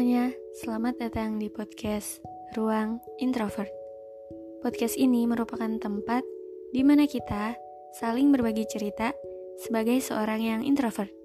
semuanya, selamat datang di podcast Ruang Introvert. Podcast ini merupakan tempat di mana kita saling berbagi cerita sebagai seorang yang introvert.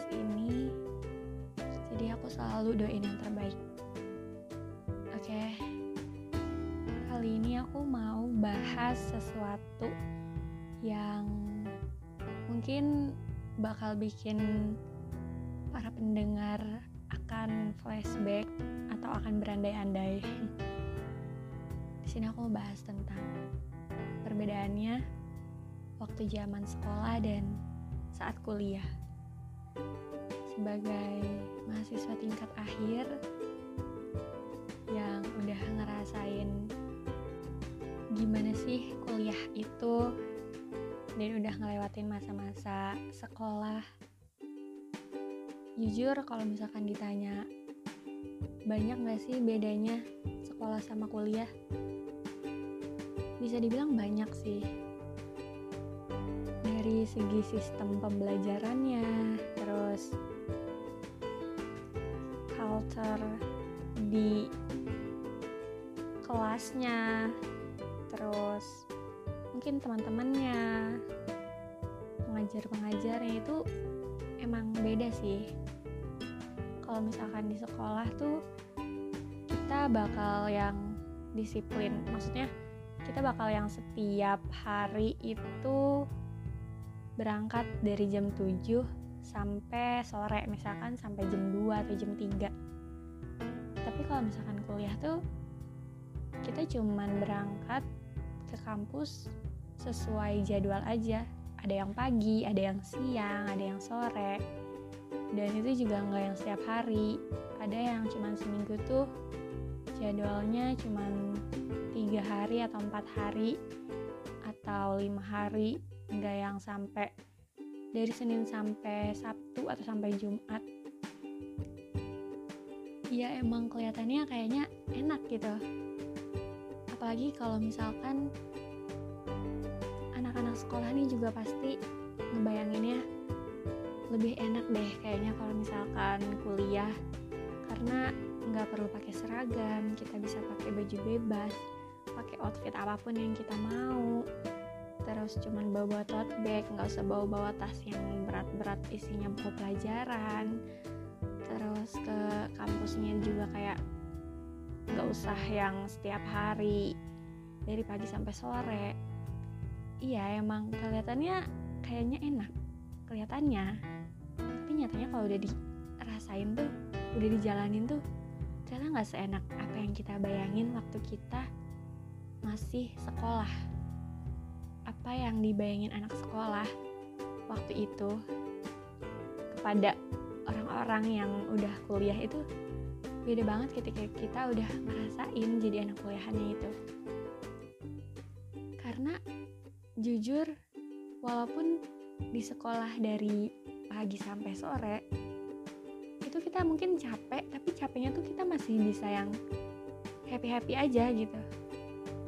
Podcast ini, jadi aku selalu doain yang terbaik. Oke, kali ini aku mau bahas sesuatu yang mungkin bakal bikin para pendengar akan flashback atau akan berandai-andai. Di sini aku mau bahas tentang perbedaannya waktu zaman sekolah dan saat kuliah. Sebagai mahasiswa tingkat akhir yang udah ngerasain gimana sih kuliah itu dan udah ngelewatin masa-masa sekolah jujur kalau misalkan ditanya banyak gak sih bedanya sekolah sama kuliah? Bisa dibilang banyak sih. Dari segi sistem pembelajarannya culture di kelasnya. Terus mungkin teman-temannya pengajar-pengajarnya itu emang beda sih. Kalau misalkan di sekolah tuh kita bakal yang disiplin. Maksudnya kita bakal yang setiap hari itu berangkat dari jam 7 sampai sore misalkan sampai jam 2 atau jam 3 tapi kalau misalkan kuliah tuh kita cuman berangkat ke kampus sesuai jadwal aja. Ada yang pagi, ada yang siang, ada yang sore. Dan itu juga nggak yang setiap hari. Ada yang cuman seminggu tuh jadwalnya cuman tiga hari atau empat hari atau lima hari. Nggak yang sampai dari Senin sampai Sabtu atau sampai Jumat. Ya emang kelihatannya kayaknya enak gitu. Apalagi kalau misalkan anak-anak sekolah nih juga pasti ngebayanginnya lebih enak deh kayaknya kalau misalkan kuliah. Karena nggak perlu pakai seragam kita bisa pakai baju bebas pakai outfit apa pun yang kita mau terus cuman bawa-bawa tote bag nggak usah bawa-bawa tas yang berat-berat isinya buku pelajaran. Terus ke kampusnya juga kayak nggak usah yang setiap hari dari pagi sampai sore. Iya emang kelihatannya kayaknya enak kelihatannya. Tapi nyatanya kalau udah dirasain tuh udah dijalanin tuh ternyata nggak seenak apa yang kita bayangin waktu kita masih sekolah apa yang dibayangin anak sekolah waktu itu kepada orang-orang yang udah kuliah itu beda banget ketika kita udah ngerasain jadi anak kuliahannya itu. Karena jujur walaupun di sekolah dari pagi sampai sore itu kita mungkin capek tapi capeknya tuh kita masih bisa yang happy happy aja gitu.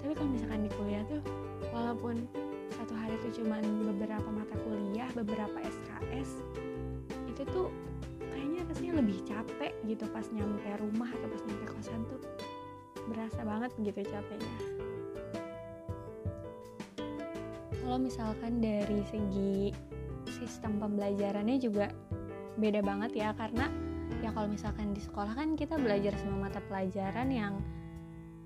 Tapi kalau misalkan di kuliah tuh walaupun satu hari itu cuma beberapa mata kuliah beberapa SKS itu tuh kayaknya rasanya lebih capek gitu pas nyampe rumah atau pas nyampe kosan tuh. Berasa banget gitu capeknya. Kalau misalkan dari segi sistem pembelajarannya juga beda banget ya karena ya kalau misalkan di sekolah kan kita belajar semua mata pelajaran yang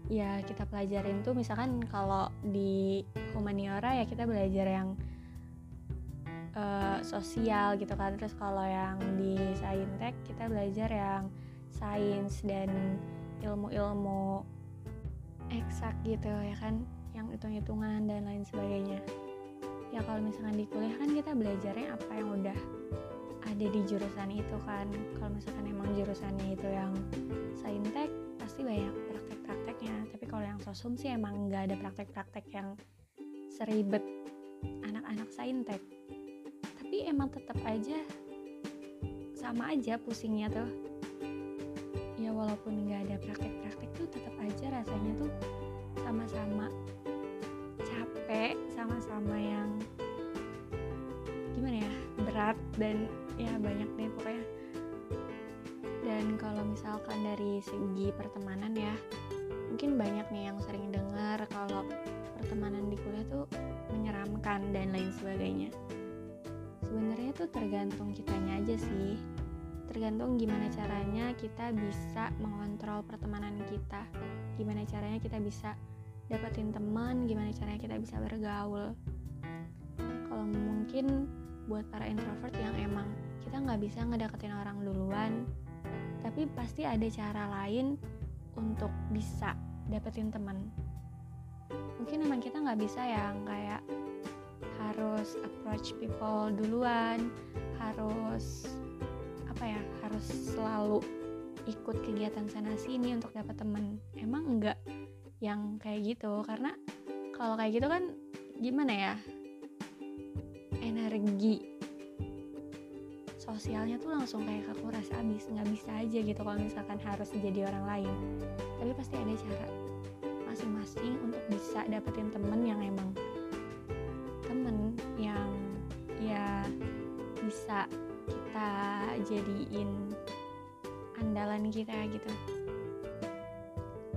ya kita pelajarin tuh misalkan kalau di humaniora ya kita belajar yang uh, sosial gitu kan. Terus kalau yang di saintek kita belajar yang sains dan ilmu-ilmu eksak gitu ya kan. Yang hitung-hitungan dan lain sebagainya. Ya kalau misalkan di kuliah kan kita belajarnya apa yang udah ada di jurusan itu kan. Kalau misalkan emang jurusannya itu yang saintek pasti banyak praktek-prakteknya tapi kalau yang sosum sih emang nggak ada praktek-praktek yang seribet anak-anak saintek. Tapi emang tetap aja sama aja pusingnya tuh. Ya walaupun nggak ada praktek-praktek tuh tetap aja rasanya tuh sama-sama capek sama-sama yang gimana ya berat dan ya banyak deh pokoknya. Dan kalau misalkan dari segi pertemanan ya mungkin banyak nih yang sering dengar kalau pertemanan di kuliah tuh menyeramkan dan lain sebagainya. Sebenarnya tuh tergantung kitanya aja sih. Tergantung gimana caranya kita bisa mengontrol pertemanan kita. Gimana caranya kita bisa dapetin teman gimana caranya kita bisa bergaul. Kalau mungkin buat para introvert yang emang kita nggak bisa ngedaketin orang duluan tapi pasti ada cara lain untuk bisa dapetin teman. Mungkin emang kita nggak bisa yang kayak harus approach people duluan harus apa ya harus selalu ikut kegiatan sana sini untuk dapat temen emang enggak yang kayak gitu? Karena kalau kayak gitu kan gimana ya energi sosialnya tuh langsung kayak kekuras abis nggak bisa aja gitu kalau misalkan harus jadi orang lain. Tapi pasti ada cara masing-masing untuk bisa dapetin temen yang emang temen yang ya bisa kita jadiin andalan kita gitu.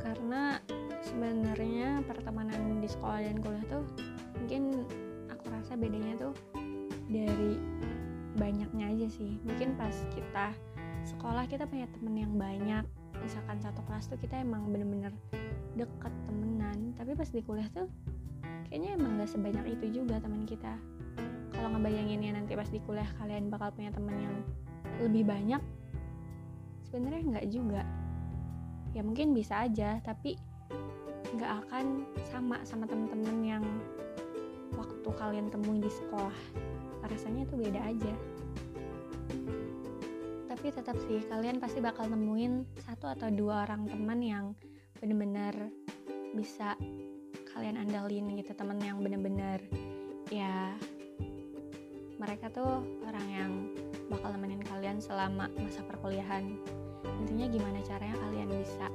Karena sebenarnya pertemanan di sekolah dan kuliah tuh mungkin aku rasa bedanya tuh dari banyaknya aja sih. Mungkin pas kita sekolah kita punya temen yang banyak. Misalkan satu kelas tuh kita emang bener-bener deket temenan. Tapi pas di kuliah tuh kayaknya emang gak sebanyak itu juga teman kita. Kalau ngebayangin ya nanti pas di kuliah kalian bakal punya temen yang lebih banyak sebenarnya nggak juga. Ya mungkin bisa aja tapi nggak akan sama sama temen-temen yang waktu kalian temui di sekolah rasanya tuh beda aja. Tapi tetap sih kalian pasti bakal nemuin satu atau dua orang teman yang bener-bener bisa kalian andalin gitu temen yang bener-bener ya mereka tuh orang yang bakal nemenin kalian selama masa perkuliahan. Intinya gimana caranya kalian bisa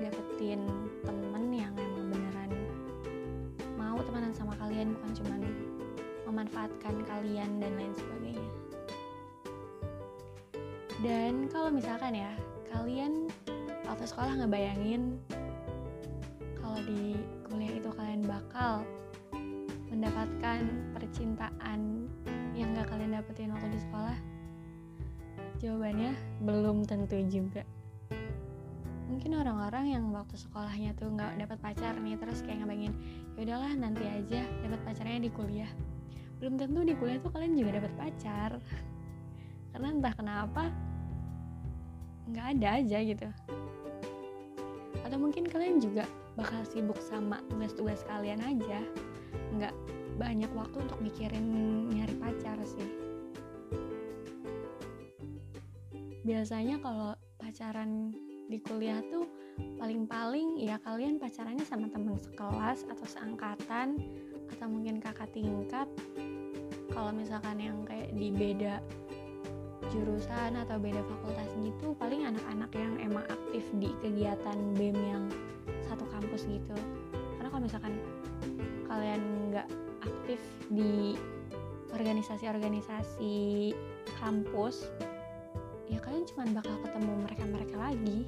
dapetin temen yang emang beneran mau temenan sama kalian bukan cuman memanfaatkan kalian dan lain sebagainya. Dan kalau misalkan ya, kalian waktu sekolah ngebayangin kalau di kuliah itu kalian bakal mendapatkan percintaan yang gak kalian dapetin waktu di sekolah, jawabannya belum tentu juga. Mungkin orang-orang yang waktu sekolahnya tuh nggak dapat pacar nih terus kayak ngebayangin ya udahlah nanti aja dapat pacarnya di kuliah belum tentu di kuliah tuh kalian juga dapat pacar. Karena entah kenapa nggak ada aja gitu. Atau mungkin kalian juga bakal sibuk sama tugas-tugas kalian aja. Nggak banyak waktu untuk mikirin nyari pacar sih. Biasanya kalau pacaran di kuliah tuh paling-paling ya kalian pacarannya sama teman sekelas atau seangkatan atau mungkin kakak tingkat kalau misalkan yang kayak di beda jurusan atau beda fakultas gitu paling anak-anak yang emang aktif di kegiatan BEM yang satu kampus gitu. Karena kalau misalkan kalian nggak aktif di organisasi-organisasi kampus ya kalian cuma bakal ketemu mereka-mereka lagi.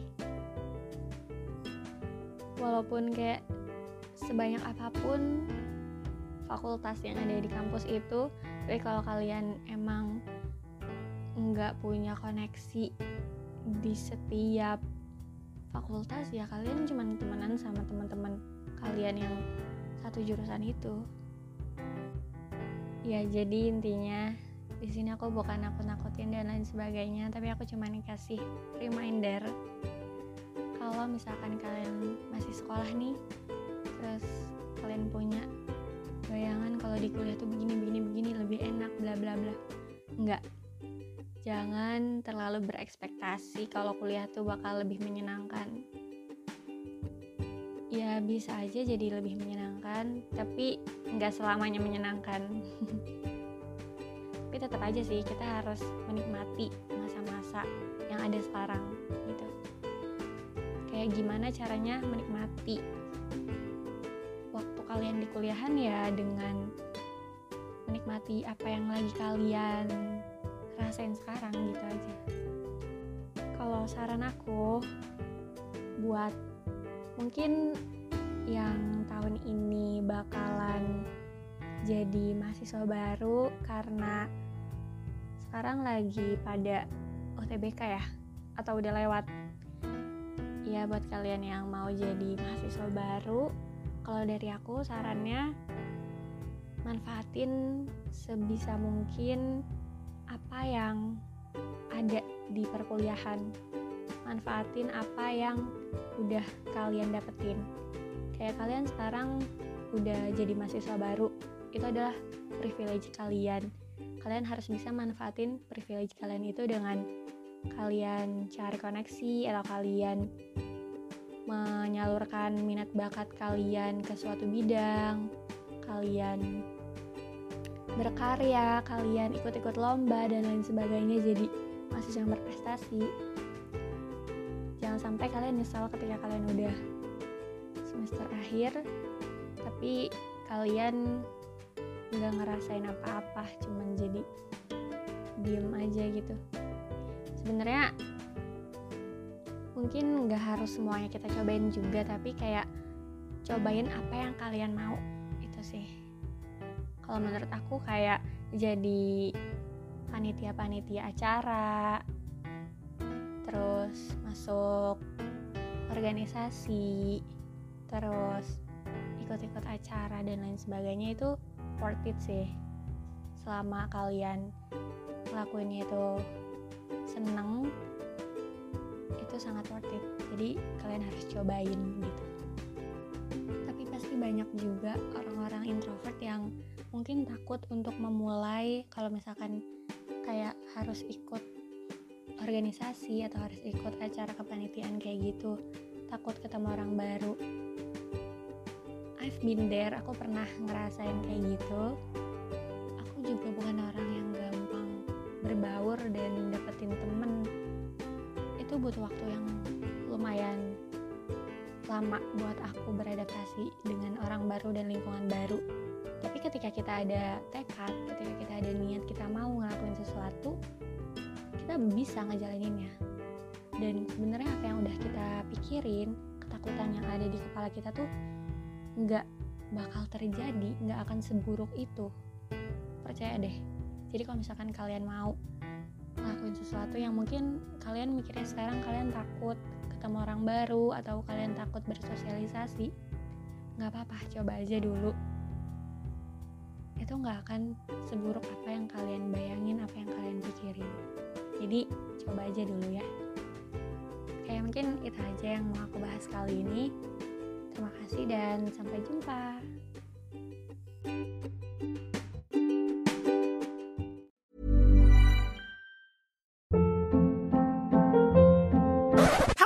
Walaupun kayak sebanyak apa pun fakultas yang ada di kampus itu tapi kalau kalian emang nggak punya koneksi di setiap fakultas ya kalian cuma temenan sama teman-teman kalian yang satu jurusan itu. Ya jadi intinya di sini aku bukan nakut-nakutin dan lain sebagainya tapi aku cuma kasih reminder kalau misalkan kalian masih sekolah nih terus kalian punya bayangan kalau di kuliah tuh begini begini begini lebih enak bla bla bla. Enggak. Jangan terlalu berekspektasi kalau kuliah tuh bakal lebih menyenangkan. Ya bisa aja jadi lebih menyenangkan tapi nggak selamanya menyenangkan. Tapi tetap aja sih kita harus menikmati masa-masa yang ada sekarang gitu. Kayak gimana caranya menikmati kalian di kuliahan ya dengan menikmati apa yang lagi kalian rasain sekarang gitu aja. Kalau saran aku buat mungkin yang tahun ini bakalan jadi mahasiswa baru karena sekarang lagi pada UTBK ya atau udah lewat. Ya buat kalian yang mau jadi mahasiswa baru kalau dari aku sarannya manfaatin sebisa mungkin apa yang ada di perkuliahan. Manfaatin apa yang udah kalian dapetin. Kayak kalian sekarang udah jadi mahasiswa baru itu adalah privilege kalian. Kalian harus bisa manfaatin privilege kalian itu dengan kalian cari koneksi atau kalian menyalurkan minat bakat kalian ke suatu bidang kalian berkarya, kalian ikut-ikut lomba dan lain sebagainya jadi mahasiswa yang berprestasi. Jangan sampai kalian nyesal ketika kalian udah semester akhir, tapi kalian nggak ngerasain apa-apa, cuman jadi diem aja gitu. Sebenarnya mungkin nggak harus semuanya kita cobain juga, tapi kayak cobain apa yang kalian mau itu sih. Kalau menurut aku kayak jadi panitia-panitia acara terus masuk organisasi terus ikut-ikut acara dan lain sebagainya itu worth it sih. Selama kalian ngelakuinnya itu seneng itu sangat worth it. Jadi kalian harus cobain gitu. Tapi pasti banyak juga orang-orang introvert yang mungkin takut untuk memulai kalau misalkan kayak harus ikut organisasi atau harus ikut acara kepanitiaan kayak gitu takut ketemu orang baru. I've been there aku pernah ngerasain kayak gitu itu butuh waktu yang lumayan lama buat aku beradaptasi dengan orang baru dan lingkungan baru. Tapi ketika kita ada tekad ketika kita ada niat kita mau ngelakuin sesuatu kita bisa ngejalaninnya. Dan sebenarnya apa yang udah kita pikirin ketakutan yang ada di kepala kita tuh nggak bakal terjadi nggak akan seburuk itu. Percaya deh. Jadi kalau misalkan kalian mau ngelakuin sesuatu yang mungkin kalian mikirnya sekarang kalian takut ketemu orang baru atau kalian takut bersosialisasi nggak apa-apa coba aja dulu. Itu nggak akan seburuk apa yang kalian bayangin apa yang kalian pikirin. Jadi coba aja dulu ya. Kayak mungkin itu aja yang mau aku bahas kali ini. Terima kasih dan sampai jumpa